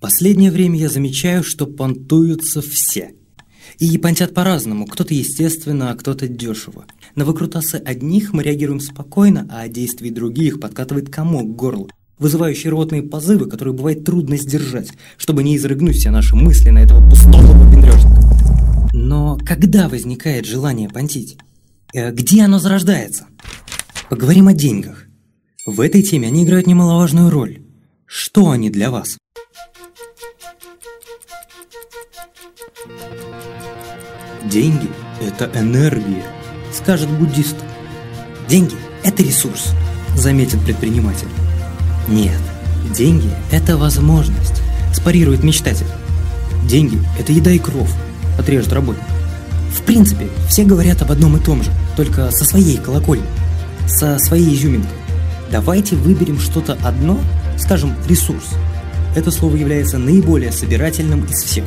Последнее время я замечаю, что понтуются все. И понтят по-разному, кто-то естественно, а кто-то дешево. На выкрутасы одних мы реагируем спокойно, а о действии других подкатывает комок к горлу, вызывающий рвотные позывы, которые бывает трудно сдержать, чтобы не изрыгнуть все наши мысли на этого пустого бендрежника. Но когда возникает желание понтить? Э, где оно зарождается? Поговорим о деньгах. В этой теме они играют немаловажную роль. Что они для вас? Деньги – это энергия, скажет буддист. Деньги – это ресурс, заметит предприниматель. Нет, деньги – это возможность, спарирует мечтатель. Деньги – это еда и кров, отрежет работник. В принципе, все говорят об одном и том же, только со своей колокольни, со своей изюминкой. Давайте выберем что-то одно, скажем, ресурс – это слово является наиболее собирательным из всех.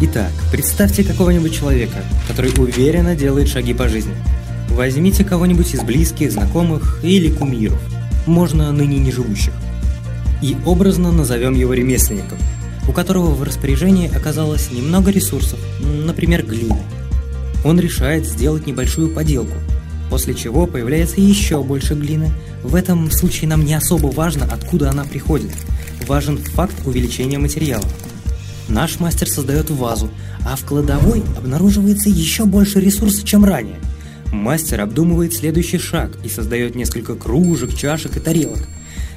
Итак, представьте какого-нибудь человека, который уверенно делает шаги по жизни. Возьмите кого-нибудь из близких, знакомых или кумиров, можно ныне не живущих. И образно назовем его ремесленником, у которого в распоряжении оказалось немного ресурсов, например, глины. Он решает сделать небольшую поделку, после чего появляется еще больше глины. В этом случае нам не особо важно, откуда она приходит. важен факт увеличения материала. Наш мастер создает вазу, а в кладовой обнаруживается еще больше ресурсов, чем ранее. Мастер обдумывает следующий шаг и создает несколько кружек, чашек и тарелок.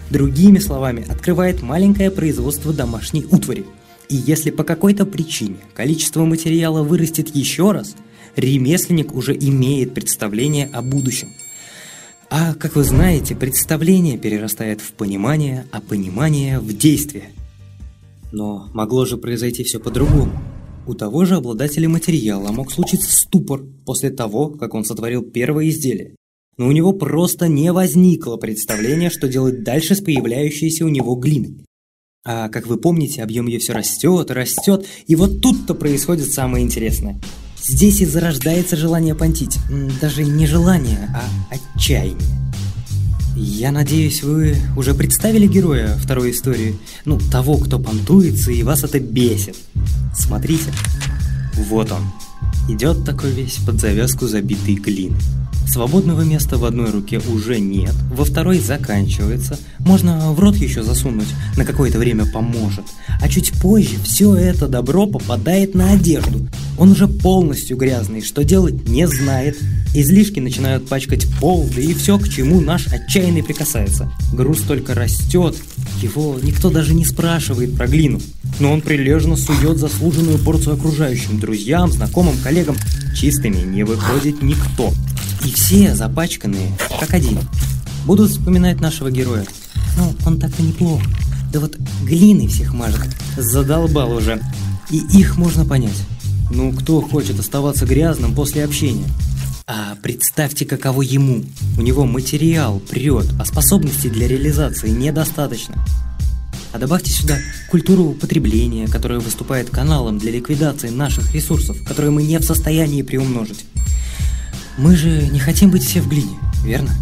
Другими словами, открывает маленькое производство домашней утвари. И если по какой-то причине количество материала вырастет еще раз, ремесленник уже имеет представление о будущем – А, как вы знаете, представление перерастает в понимание, а понимание в действие. Но могло же произойти все по-другому. У того же обладателя материала мог случиться ступор после того, как он сотворил первое изделие. Но у него просто не возникло представления, что делать дальше с появляющейся у него глиной. А как вы помните, объем ее все растет и растет, и вот тут-то происходит самое интересное – Здесь и зарождается желание понтить. Даже не желание, а отчаяние. Я надеюсь, вы уже представили героя второй истории. Ну, того, кто понтуется, и вас это бесит. Смотрите. Вот он. Идет такой весь под завязку забитый клин. Свободного места в одной руке уже нет, во второй заканчивается, можно в рот еще засунуть, на какое-то время поможет. А чуть позже все это добро попадает на одежду, Он уже полностью грязный, что делать не знает. Излишки начинают пачкать пол, да и все, к чему наш отчаянный прикасается. Груз только растет, его никто даже не спрашивает про глину. Но он прилежно сует заслуженную порцию окружающим друзьям, знакомым, коллегам. Чистыми не выходит никто. И все запачканные, как один. Будут вспоминать нашего героя. Ну, он так-то неплох. Да вот глины всех мажет. Задолбал уже. И их можно понять. Ну, кто хочет оставаться грязным после общения? А представьте, каково ему. У него материал прет, а способностей для реализации недостаточно. А добавьте сюда культуру потребления, которая выступает каналом для ликвидации наших ресурсов, которые мы не в состоянии приумножить. Мы же не хотим быть все в глине, верно?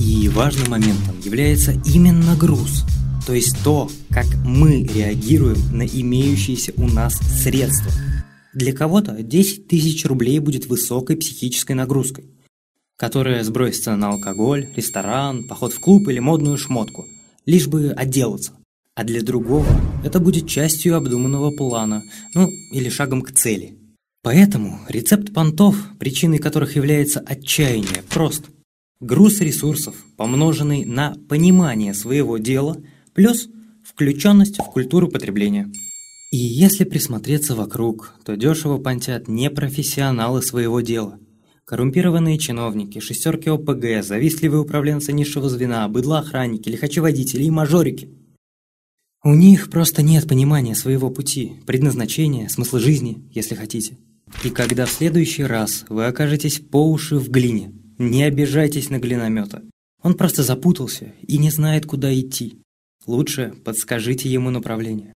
И важным моментом является именно груз, то есть то, как мы реагируем на имеющиеся у нас средства – Для кого-то 10 тысяч рублей будет высокой психической нагрузкой, которая сбросится на алкоголь, ресторан, поход в клуб или модную шмотку, лишь бы отделаться. А для другого это будет частью обдуманного плана, ну или шагом к цели. Поэтому рецепт понтов, причиной которых является отчаяние, прост. Груз ресурсов, помноженный на понимание своего дела, плюс включенность в культуру потребления. И если присмотреться вокруг, то дешево понтят не профессионалы своего дела. Коррумпированные чиновники, шестерки ОПГ, завистливые управленцы низшего звена, быдлоохранники, лихачи-водители и мажорики. У них просто нет понимания своего пути, предназначения, смысла жизни, если хотите. И когда в следующий раз вы окажетесь по уши в глине, не обижайтесь на глиномета. Он просто запутался и не знает, куда идти. Лучше подскажите ему направление.